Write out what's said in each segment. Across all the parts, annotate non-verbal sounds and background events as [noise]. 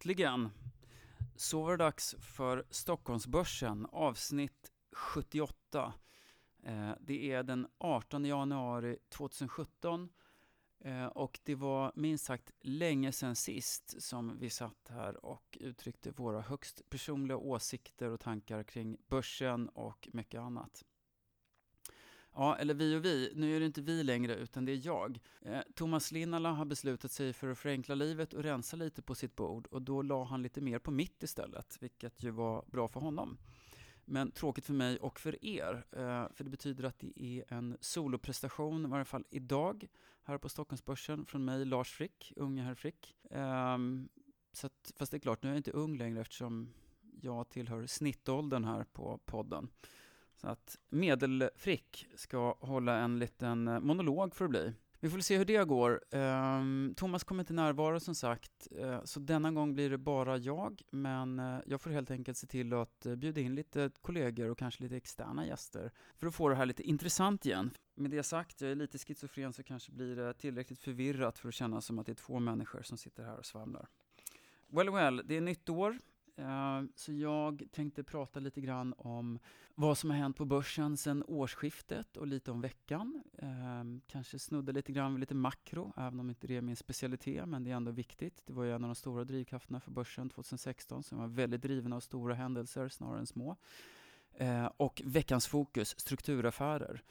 Äntligen! Så var det dags för Stockholmsbörsen, avsnitt 78. Eh, det är den 18 januari 2017 eh, och det var minst sagt länge sedan sist som vi satt här och uttryckte våra högst personliga åsikter och tankar kring börsen och mycket annat. Ja, eller vi och vi. Nu är det inte vi längre, utan det är jag. Eh, Thomas Linnala har beslutat sig för att förenkla livet och rensa lite på sitt bord och då la han lite mer på mitt istället, vilket ju var bra för honom. Men tråkigt för mig och för er, eh, för det betyder att det är en soloprestation, i varje fall idag, här på Stockholmsbörsen från mig, Lars Frick, unge herr Frick. Eh, så att, fast det är klart, nu är jag inte ung längre eftersom jag tillhör snittåldern här på podden. Så att Medelfrick ska hålla en liten eh, monolog för att bli. Vi får se hur det går. Ehm, Thomas kommer inte närvara som sagt, eh, så denna gång blir det bara jag, men eh, jag får helt enkelt se till att bjuda in lite kollegor och kanske lite externa gäster för att få det här lite intressant igen. Med det sagt, jag är lite schizofren så kanske blir det tillräckligt förvirrat för att känna som att det är två människor som sitter här och svamlar. Well, well, det är nytt år. Eh, så jag tänkte prata lite grann om vad som har hänt på börsen sedan årsskiftet och lite om veckan. Eh, kanske snudda lite grann vid lite makro, även om inte det är min specialitet, men det är ändå viktigt. Det var ju en av de stora drivkrafterna för börsen 2016, som var väldigt driven av stora händelser snarare än små. Eh, och veckans fokus, strukturaffärer.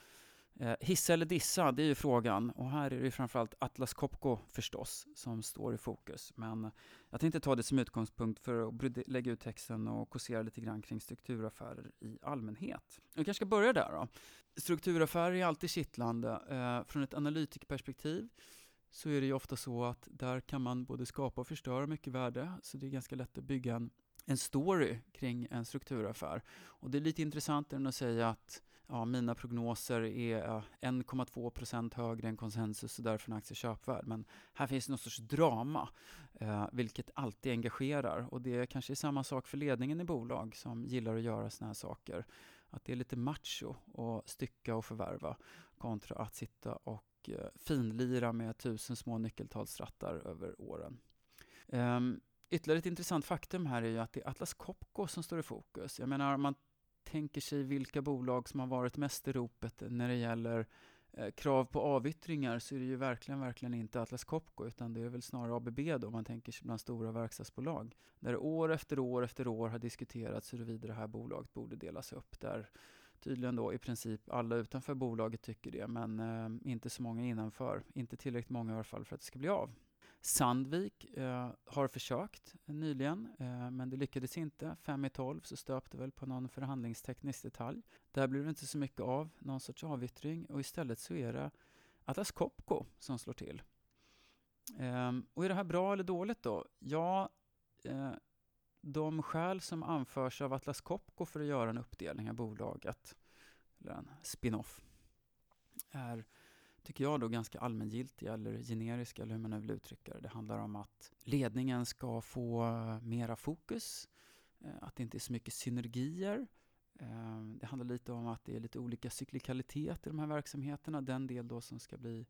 Eh, hissa eller dissa, det är ju frågan. Och här är det framförallt Atlas Copco förstås som står i fokus. Men jag tänkte ta det som utgångspunkt för att lägga ut texten och kåsera lite grann kring strukturaffärer i allmänhet. Jag kanske ska börja där då. Strukturaffärer är alltid kittlande. Eh, från ett analytikperspektiv så är det ju ofta så att där kan man både skapa och förstöra mycket värde. Så det är ganska lätt att bygga en en story kring en strukturaffär. Och det är lite intressant att säga att ja, mina prognoser är 1,2% högre än konsensus och därför en aktie köpvärd. Men här finns någon sorts drama, eh, vilket alltid engagerar. Och det kanske är samma sak för ledningen i bolag som gillar att göra såna här saker. Att det är lite macho att stycka och förvärva kontra att sitta och eh, finlira med tusen små nyckeltalsrattar över åren. Um, Ytterligare ett intressant faktum här är ju att det är Atlas Copco som står i fokus. Jag menar, om man tänker sig vilka bolag som har varit mest i ropet när det gäller eh, krav på avyttringar så är det ju verkligen, verkligen inte Atlas Copco utan det är väl snarare ABB då om man tänker sig bland stora verkstadsbolag. Där år efter år efter år har diskuterats huruvida det här bolaget borde delas upp. Där tydligen då i princip alla utanför bolaget tycker det men eh, inte så många innanför. Inte tillräckligt många i alla fall för att det ska bli av. Sandvik eh, har försökt nyligen, eh, men det lyckades inte. Fem i tolv så stöpte väl på någon förhandlingsteknisk detalj. Där blev det inte så mycket av någon sorts avyttring och istället så är det Atlas Copco som slår till. Eh, och är det här bra eller dåligt då? Ja, eh, de skäl som anförs av Atlas Copco för att göra en uppdelning av bolaget, eller en spin-off, är tycker jag då ganska allmängiltiga eller generiska eller hur man nu vill uttrycka det. Det handlar om att ledningen ska få mera fokus, eh, att det inte är så mycket synergier. Eh, det handlar lite om att det är lite olika cyklikalitet i de här verksamheterna. Den del då som ska bli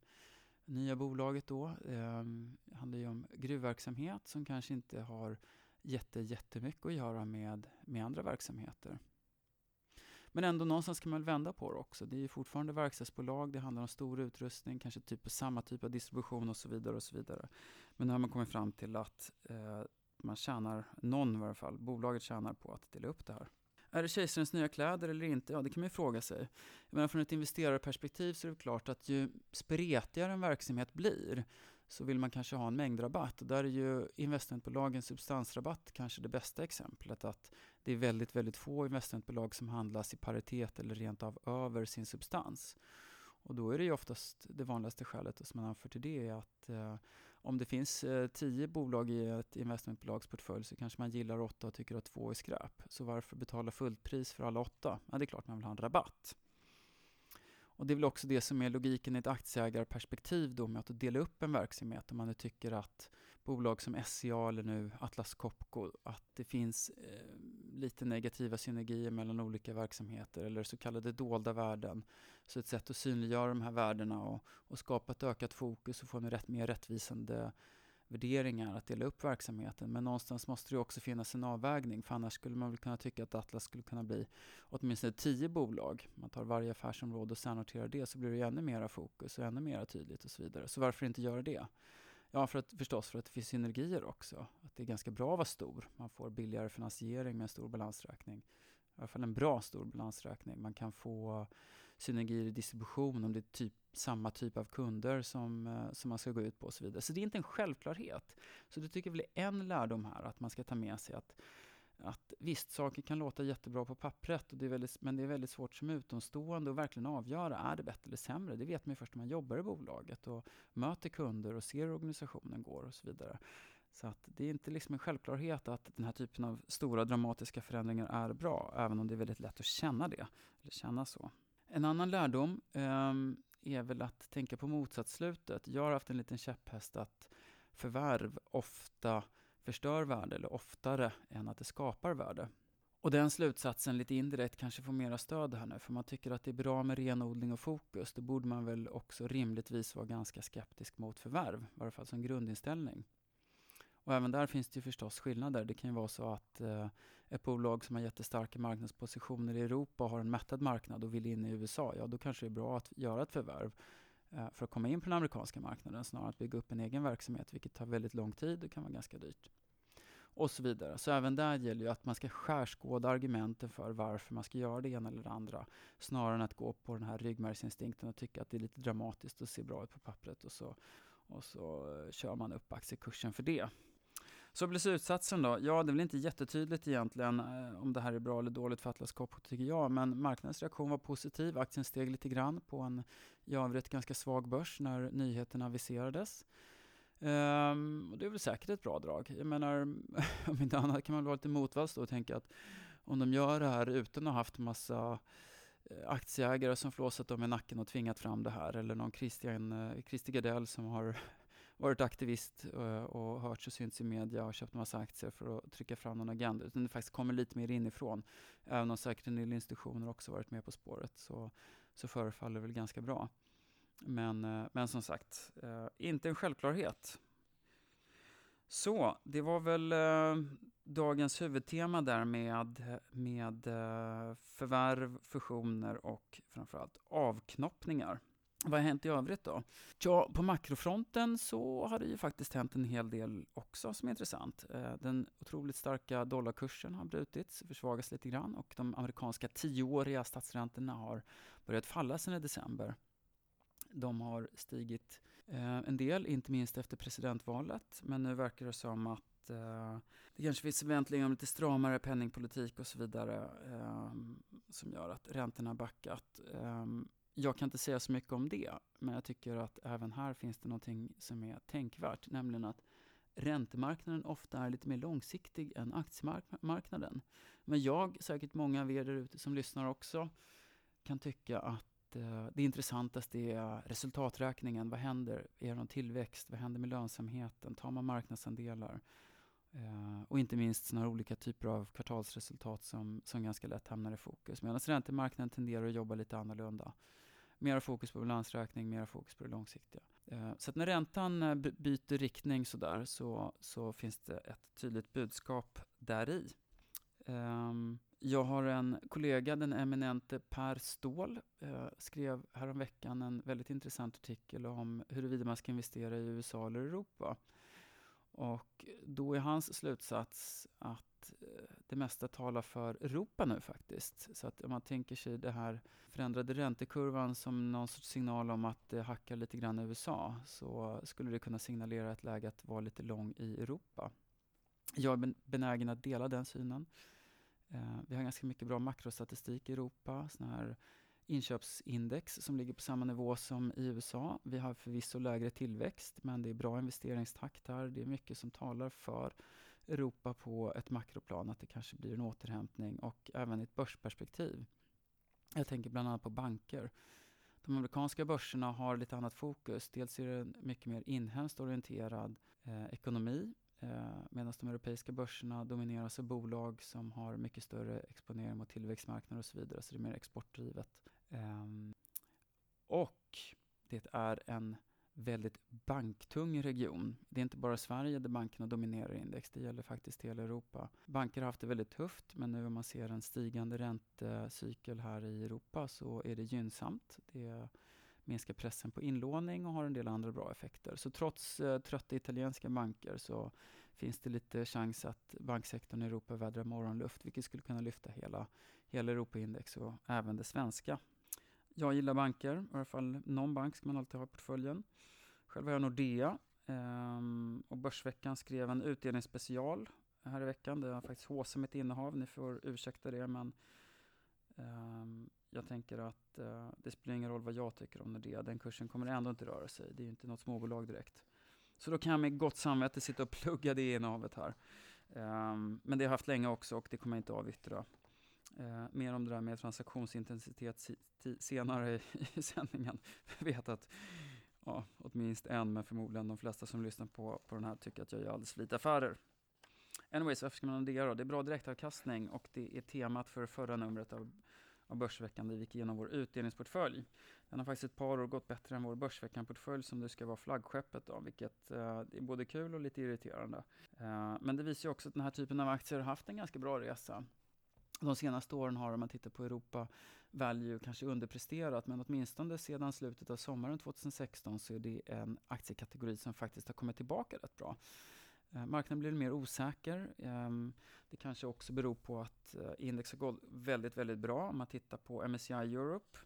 nya bolaget då det handlar ju om gruvverksamhet som kanske inte har jätte, jättemycket att göra med, med andra verksamheter. Men ändå någonstans kan man vända på det också. Det är ju fortfarande verkstadsbolag, det handlar om stor utrustning, kanske typ samma typ av distribution och så vidare. och så vidare. Men nu har man kommit fram till att eh, man tjänar, någon i varje fall, bolaget tjänar på att dela upp det här. Är det kejsarens nya kläder eller inte? Ja, det kan man ju fråga sig. Jag menar, från ett investerarperspektiv så är det klart att ju spretigare en verksamhet blir, så vill man kanske ha en mängdrabatt. Där är ju investmentbolagens substansrabatt kanske det bästa exemplet. Att det är väldigt, väldigt få investmentbolag som handlas i paritet eller rent av över sin substans. Och då är det ju oftast det vanligaste skälet som man anför till det är att eh, om det finns eh, tio bolag i ett investmentbolags portfölj så kanske man gillar åtta och tycker att två är skräp. Så varför betala fullt pris för alla åtta? Ja, det är klart man vill ha en rabatt. Och det är väl också det som är logiken i ett aktieägarperspektiv då med att dela upp en verksamhet. Om man nu tycker att bolag som SCA eller nu Atlas Copco, att det finns eh, lite negativa synergier mellan olika verksamheter eller så kallade dolda värden. Så ett sätt att synliggöra de här värdena och, och skapa ett ökat fokus och få en rätt, mer rättvisande värderingar att dela upp verksamheten. Men någonstans måste det också finnas en avvägning för annars skulle man väl kunna tycka att Atlas skulle kunna bli åtminstone tio bolag. Man tar varje affärsområde och särnoterar det så blir det ännu mera fokus och ännu mera tydligt och så vidare. Så varför inte göra det? Ja, för att, förstås för att det finns synergier också. Att det är ganska bra att vara stor. Man får billigare finansiering med en stor balansräkning. I alla fall en bra stor balansräkning. Man kan få synergier i distribution om det är typ, samma typ av kunder som, eh, som man ska gå ut på och så vidare. Så det är inte en självklarhet. Så det tycker jag är en lärdom här, att man ska ta med sig att att visst, saker kan låta jättebra på pappret, och det är väldigt, men det är väldigt svårt som utomstående att verkligen avgöra, är det bättre eller sämre? Det vet man ju först när man jobbar i bolaget och möter kunder och ser hur organisationen går och så vidare. Så att det är inte liksom en självklarhet att den här typen av stora dramatiska förändringar är bra, även om det är väldigt lätt att känna det, eller känna så. En annan lärdom eh, är väl att tänka på motsatsslutet. Jag har haft en liten käpphäst att förvärv ofta förstör värde, eller oftare än att det skapar värde. Och den slutsatsen lite indirekt kanske får mera stöd här nu, för man tycker att det är bra med renodling och fokus. Då borde man väl också rimligtvis vara ganska skeptisk mot förvärv, i varje fall som grundinställning. Och även där finns det ju förstås skillnader. Det kan ju vara så att eh, ett bolag som har jättestarka marknadspositioner i Europa och har en mättad marknad och vill in i USA, ja då kanske det är bra att göra ett förvärv eh, för att komma in på den amerikanska marknaden snarare än att bygga upp en egen verksamhet, vilket tar väldigt lång tid och kan vara ganska dyrt. Och så vidare. Så även där gäller ju att man ska skärskåda argumenten för varför man ska göra det ena eller det andra, snarare än att gå på den här ryggmärgsinstinkten och tycka att det är lite dramatiskt och ser bra ut på pappret och så, och så eh, kör man upp aktiekursen för det. Så blir slutsatsen då? Ja, det är väl inte jättetydligt egentligen eh, om det här är bra eller dåligt för Atlas Copco tycker jag, men marknadens reaktion var positiv. Aktien steg lite grann på en i övrigt ganska svag börs när nyheten aviserades. Um, och det är väl säkert ett bra drag. Jag menar, [laughs] om inte annat kan man vara lite motvalls då och tänka att om de gör det här utan att ha haft massa eh, aktieägare som flåsat dem i nacken och tvingat fram det här, eller någon Christian, eh, Christer Gardell som har varit aktivist eh, och hörts och synts i media och köpt en massa aktier för att trycka fram någon agenda, utan det faktiskt kommer lite mer inifrån. Även om säkert en del institutioner också varit med på spåret så, så förefaller det väl ganska bra. Men, eh, men som sagt, eh, inte en självklarhet. Så, det var väl dagens huvudtema där med, med förvärv, fusioner och framförallt avknoppningar. Vad har hänt i övrigt då? Ja, på makrofronten så har det ju faktiskt hänt en hel del också som är intressant. Eh, den otroligt starka dollarkursen har brutits, försvagats lite grann och de amerikanska tioåriga statsräntorna har börjat falla sedan i december. De har stigit eh, en del, inte minst efter presidentvalet, men nu verkar det som att eh, det kanske finns förväntningar om lite stramare penningpolitik och så vidare som gör att räntorna har backat. Ehm, jag kan inte säga så mycket om det, men jag tycker att även här finns det någonting som är tänkvärt, nämligen att räntemarknaden ofta är lite mer långsiktig än aktiemarknaden. Men jag, säkert många av er där ute som lyssnar också, kan tycka att eh, det intressantaste är resultaträkningen. Vad händer? Är det någon tillväxt? Vad händer med lönsamheten? Tar man marknadsandelar? Eh, och inte minst sådana olika typer av kvartalsresultat som, som ganska lätt hamnar i fokus. Medan räntemarknaden tenderar att jobba lite annorlunda. Mera fokus på balansräkning, mera fokus på det långsiktiga. Eh, så att när räntan eh, byter riktning sådär så, så finns det ett tydligt budskap där i. Ehm, jag har en kollega, den eminente Per Ståhl, eh, skrev häromveckan en väldigt intressant artikel om huruvida man ska investera i USA eller Europa. Och då är hans slutsats att det mesta talar för Europa nu faktiskt. Så att om man tänker sig det här förändrade räntekurvan som någon sorts signal om att det hackar lite grann i USA så skulle det kunna signalera ett läge att vara lite lång i Europa. Jag är benägen att dela den synen. Eh, vi har ganska mycket bra makrostatistik i Europa, såna här inköpsindex som ligger på samma nivå som i USA. Vi har förvisso lägre tillväxt, men det är bra investeringstakt här. Det är mycket som talar för Europa på ett makroplan, att det kanske blir en återhämtning och även i ett börsperspektiv. Jag tänker bland annat på banker. De amerikanska börserna har lite annat fokus. Dels är det en mycket mer inhemskt orienterad eh, ekonomi eh, medan de europeiska börserna domineras av bolag som har mycket större exponering mot tillväxtmarknader och så vidare. Så det är mer exportdrivet. Eh, och det är en väldigt banktung region. Det är inte bara Sverige där bankerna dominerar index, det gäller faktiskt hela Europa. Banker har haft det väldigt tufft, men nu om man ser en stigande räntecykel här i Europa så är det gynnsamt. Det minskar pressen på inlåning och har en del andra bra effekter. Så trots eh, trötta italienska banker så finns det lite chans att banksektorn i Europa vädrar morgonluft, vilket skulle kunna lyfta hela, hela Europaindex och även det svenska. Jag gillar banker, i alla fall någon bank ska man alltid ha i portföljen. Själv har jag Nordea ehm, och Börsveckan skrev en utdelningsspecial här i veckan. Det har faktiskt HC mitt innehav, ni får ursäkta det men ehm, jag tänker att eh, det spelar ingen roll vad jag tycker om Nordea. Den kursen kommer ändå inte röra sig. Det är ju inte något småbolag direkt. Så då kan jag med gott samvete sitta och [laughs] plugga det innehavet här. Ehm, men det har jag haft länge också och det kommer jag inte avyttra. Eh, mer om det där med transaktionsintensitet si senare i, [laughs] i sändningen. Jag vet att ja, åtminstone en, men förmodligen de flesta som lyssnar på, på den här tycker att jag gör alldeles för lite affärer. Anyways, varför ska man ha det då? Det är bra direktavkastning och det är temat för förra numret av, av Börsveckan där vi gick igenom vår utdelningsportfölj. Den har faktiskt ett par år gått bättre än vår Börsveckan-portfölj som det ska vara flaggskeppet då, vilket eh, är både kul och lite irriterande. Eh, men det visar ju också att den här typen av aktier har haft en ganska bra resa. De senaste åren har, om man tittar på Europa Value, kanske underpresterat, men åtminstone sedan slutet av sommaren 2016 så är det en aktiekategori som faktiskt har kommit tillbaka rätt bra. Eh, marknaden blir mer osäker. Ehm, det kanske också beror på att eh, index har gått väldigt, väldigt bra. Om man tittar på MSCI Europe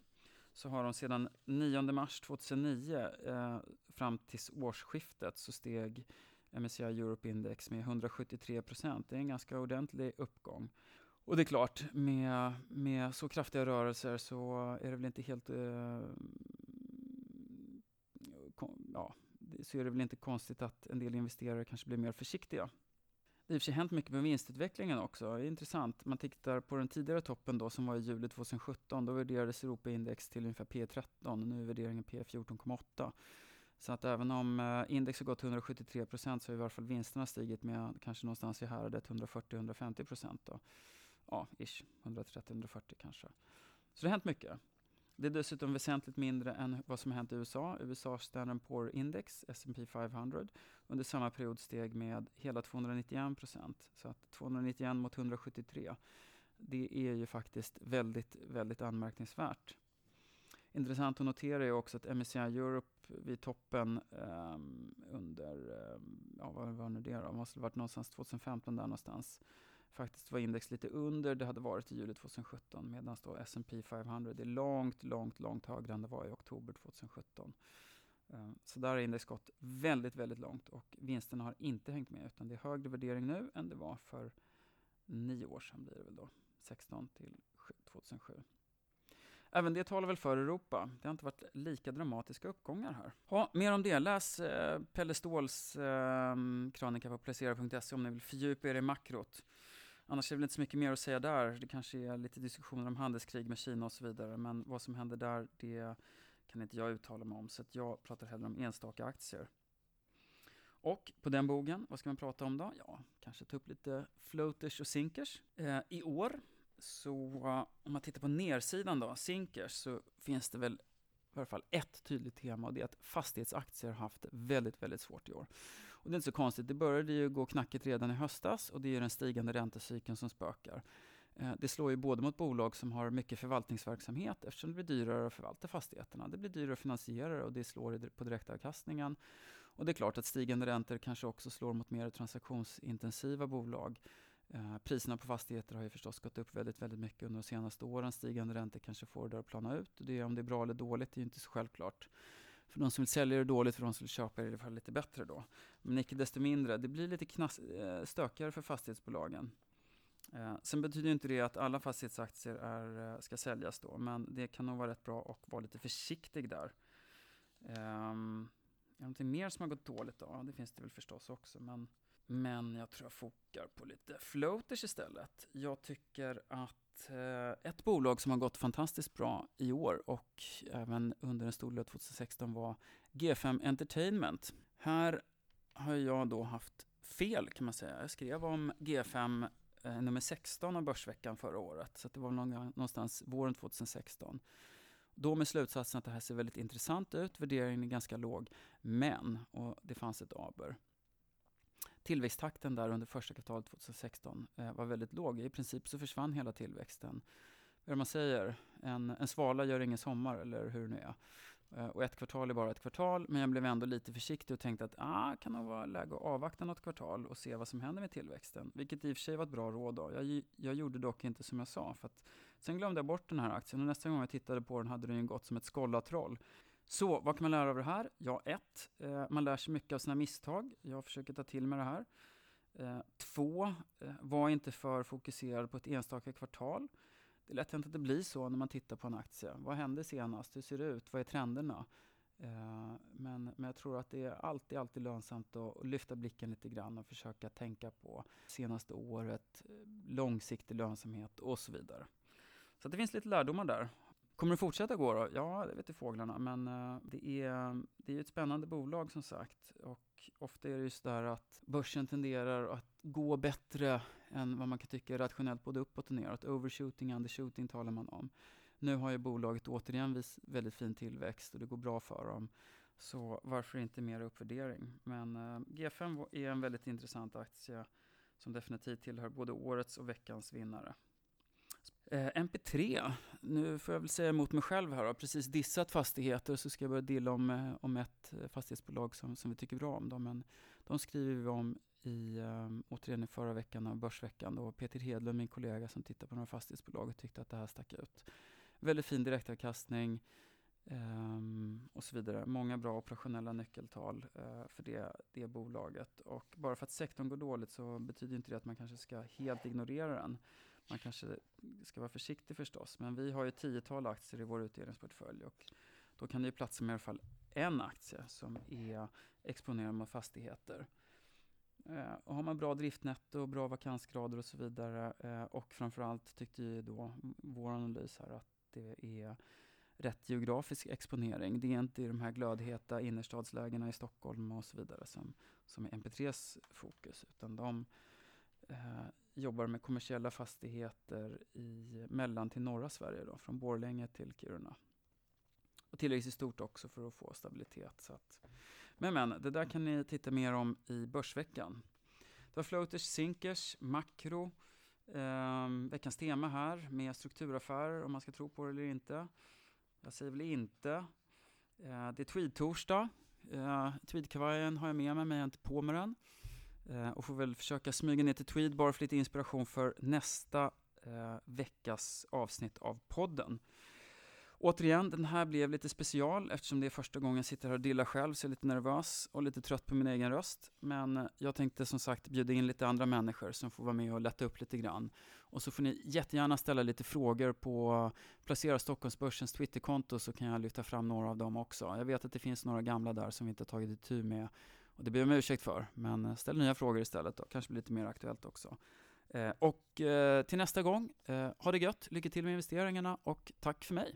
så har de sedan 9 mars 2009 eh, fram till årsskiftet så steg MSCI Europe Index med 173 procent. Det är en ganska ordentlig uppgång. Och det är klart, med, med så kraftiga rörelser så är det väl inte helt... Eh, ja, så är det väl inte konstigt att en del investerare kanske blir mer försiktiga. Det har i och för sig hänt mycket med vinstutvecklingen också. Det är intressant. Man tittar på den tidigare toppen då, som var i juli 2017. Då värderades Europaindex till ungefär P13. Nu är värderingen P14,8. Så att även om eh, index har gått 173 procent så har i varje fall vinsterna stigit med kanske någonstans i häradet 140-150 procent ja, ish, 130-140 kanske. Så det har hänt mycket. Det är dessutom väsentligt mindre än vad som har hänt i USA. USA Standard Poor Index, S&P 500, under samma period steg med hela 291 procent. Så att 291 mot 173, det är ju faktiskt väldigt, väldigt anmärkningsvärt. Intressant att notera är också att MSCI Europe vid toppen um, under, um, ja vad var nu det då? Det måste ha varit någonstans 2015 där någonstans Faktiskt var index lite under det hade varit i juli 2017 medan då S&P 500 är långt, långt, långt högre än det var i oktober 2017. Eh, så där har index gått väldigt, väldigt långt och vinsterna har inte hängt med utan det är högre värdering nu än det var för nio år sedan blir det väl då, 16 till 2007. Även det talar väl för Europa. Det har inte varit lika dramatiska uppgångar här. Ja, mer om det. Läs eh, Pelle Ståhls eh, krönika på placera.se om ni vill fördjupa er i makrot. Annars är det väl inte så mycket mer att säga där. Det kanske är lite diskussioner om handelskrig med Kina och så vidare. Men vad som händer där, det kan inte jag uttala mig om. Så jag pratar hellre om enstaka aktier. Och på den bogen, vad ska man prata om då? Ja, kanske ta upp lite floaters och sinkers. Eh, I år, så om man tittar på nersidan då, sinkers, så finns det väl i alla fall ett tydligt tema och det är att fastighetsaktier har haft väldigt, väldigt svårt i år. Och det är inte så konstigt, det började ju gå knackigt redan i höstas och det är den stigande räntecykeln som spökar. Eh, det slår ju både mot bolag som har mycket förvaltningsverksamhet eftersom det blir dyrare att förvalta fastigheterna. Det blir dyrare att finansiera och det slår på direktavkastningen. Och det är klart att stigande räntor kanske också slår mot mer transaktionsintensiva bolag. Eh, priserna på fastigheter har ju förstås gått upp väldigt, väldigt mycket under de senaste åren. Stigande räntor kanske får det att plana ut. Det, om det är bra eller dåligt är ju inte så självklart. För de som vill sälja det dåligt, för de som vill köpa det i alla fall lite bättre då. Men icke desto mindre, det blir lite knas, eh, stökigare för fastighetsbolagen. Eh, sen betyder inte det att alla fastighetsaktier är, eh, ska säljas då, men det kan nog vara rätt bra att vara lite försiktig där. Eh, är det någonting mer som har gått dåligt då? Ja, det finns det väl förstås också, men, men jag tror jag fokar på lite floaters istället. Jag tycker att Eh, ett bolag som har gått fantastiskt bra i år och även under en stor del av 2016 var G5 Entertainment. Här har jag då haft fel kan man säga. Jag skrev om G5 eh, nummer 16 av Börsveckan förra året, så det var någonstans våren 2016. Då med slutsatsen att det här ser väldigt intressant ut, värderingen är ganska låg, men, och det fanns ett aber, tillväxttakten där under första kvartalet 2016 eh, var väldigt låg. I princip så försvann hela tillväxten. Vad är det man säger? En, en svala gör ingen sommar, eller hur det nu är. Eh, och ett kvartal är bara ett kvartal, men jag blev ändå lite försiktig och tänkte att ah, kan nog vara läge att avvakta något kvartal och se vad som händer med tillväxten. Vilket i och för sig var ett bra råd. Då. Jag, jag gjorde dock inte som jag sa. För att, sen glömde jag bort den här aktien och nästa gång jag tittade på den hade den gått som ett skållatroll. Så vad kan man lära av det här? Ja, ett, eh, man lär sig mycket av sina misstag. Jag försöker ta till mig det här. Eh, två, eh, var inte för fokuserad på ett enstaka kvartal. Det är lätt hänt att det blir så när man tittar på en aktie. Vad hände senast? Hur ser det ut? Vad är trenderna? Men, men jag tror att det är alltid, alltid lönsamt att lyfta blicken lite grann och försöka tänka på senaste året, långsiktig lönsamhet och så vidare. Så det finns lite lärdomar där. Kommer det fortsätta gå då? Ja, det vet ju fåglarna, men eh, det är, det är ett spännande bolag som sagt. Och ofta är det just där att börsen tenderar att gå bättre än vad man kan tycka är rationellt, både uppåt och neråt. Overshooting, undershooting talar man om. Nu har ju bolaget återigen vis, väldigt fin tillväxt och det går bra för dem. Så varför inte mer uppvärdering? Men eh, G5 är en väldigt intressant aktie som definitivt tillhör både årets och veckans vinnare. Eh, MP3, nu får jag väl säga emot mig själv här, har precis dissat fastigheter så ska jag börja dilla om, eh, om ett eh, fastighetsbolag som, som vi tycker bra om. Då, men de skriver vi om i, um, återigen i förra veckan av Börsveckan. Då. Peter Hedlund, min kollega som tittar på några fastighetsbolag, tyckte att det här stack ut. Väldigt fin direktavkastning um, och så vidare. Många bra operationella nyckeltal uh, för det, det bolaget. Och bara för att sektorn går dåligt så betyder inte det att man kanske ska helt ignorera den. Man kanske ska vara försiktig förstås, men vi har ju tiotal aktier i vår utdelningsportfölj och då kan det ju platsa med i alla fall en aktie som är exponerad mot fastigheter. Eh, och har man bra driftnetto, bra vakansgrader och så vidare eh, och framförallt tyckte ju då vår analys här att det är rätt geografisk exponering. Det är inte i de här glödheta innerstadslägena i Stockholm och så vidare som, som är MP3s fokus, utan de eh, jobbar med kommersiella fastigheter i mellan till norra Sverige, då, från Borlänge till Kiruna. Och tillräckligt stort också för att få stabilitet. Så att. Men men, det där kan ni titta mer om i Börsveckan. Det var Floaters, Sinkers, Makro, eh, veckans tema här med strukturaffärer, om man ska tro på det eller inte. Jag säger väl inte. Eh, det är tweed-torsdag. Eh, Tweedkavajen har jag med mig, men jag är inte på med den. Eh, och får väl försöka smyga ner till Tweed bara för lite inspiration för nästa eh, veckas avsnitt av podden. Återigen, den här blev lite special eftersom det är första gången jag sitter här och dillar själv så jag är lite nervös och lite trött på min egen röst. Men eh, jag tänkte som sagt bjuda in lite andra människor som får vara med och lätta upp lite grann. Och så får ni jättegärna ställa lite frågor på Placera Stockholmsbörsens Twitterkonto så kan jag lyfta fram några av dem också. Jag vet att det finns några gamla där som vi inte har tagit itu med och det ber jag om ursäkt för, men eh, ställ nya frågor istället då, kanske blir lite mer aktuellt också. Eh, och eh, till nästa gång, eh, ha det gött, lycka till med investeringarna och tack för mig!